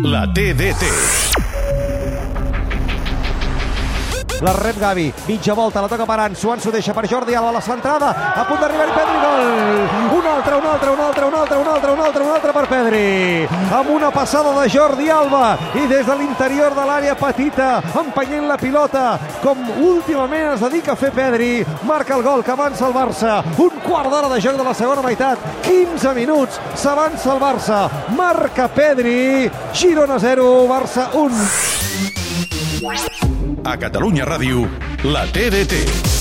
La TDT. La rep Gavi, mitja volta, la toca per Ansu, Ansu deixa per Jordi Alba, la centrada, a punt d'arribar i Pedri, gol! Un altre, un altre, un altre, un altre, un altre, un altre, un altre per Pedri! Amb una passada de Jordi Alba i des de l'interior de l'àrea petita, empenyent la pilota, com últimament es dedica a fer Pedri, marca el gol que avança el Barça, un quart d'hora de joc de la segona meitat, 15 minuts, s'avança el Barça, marca Pedri, Girona 0, Barça 1. A Catalunya Ràdio, la TDT.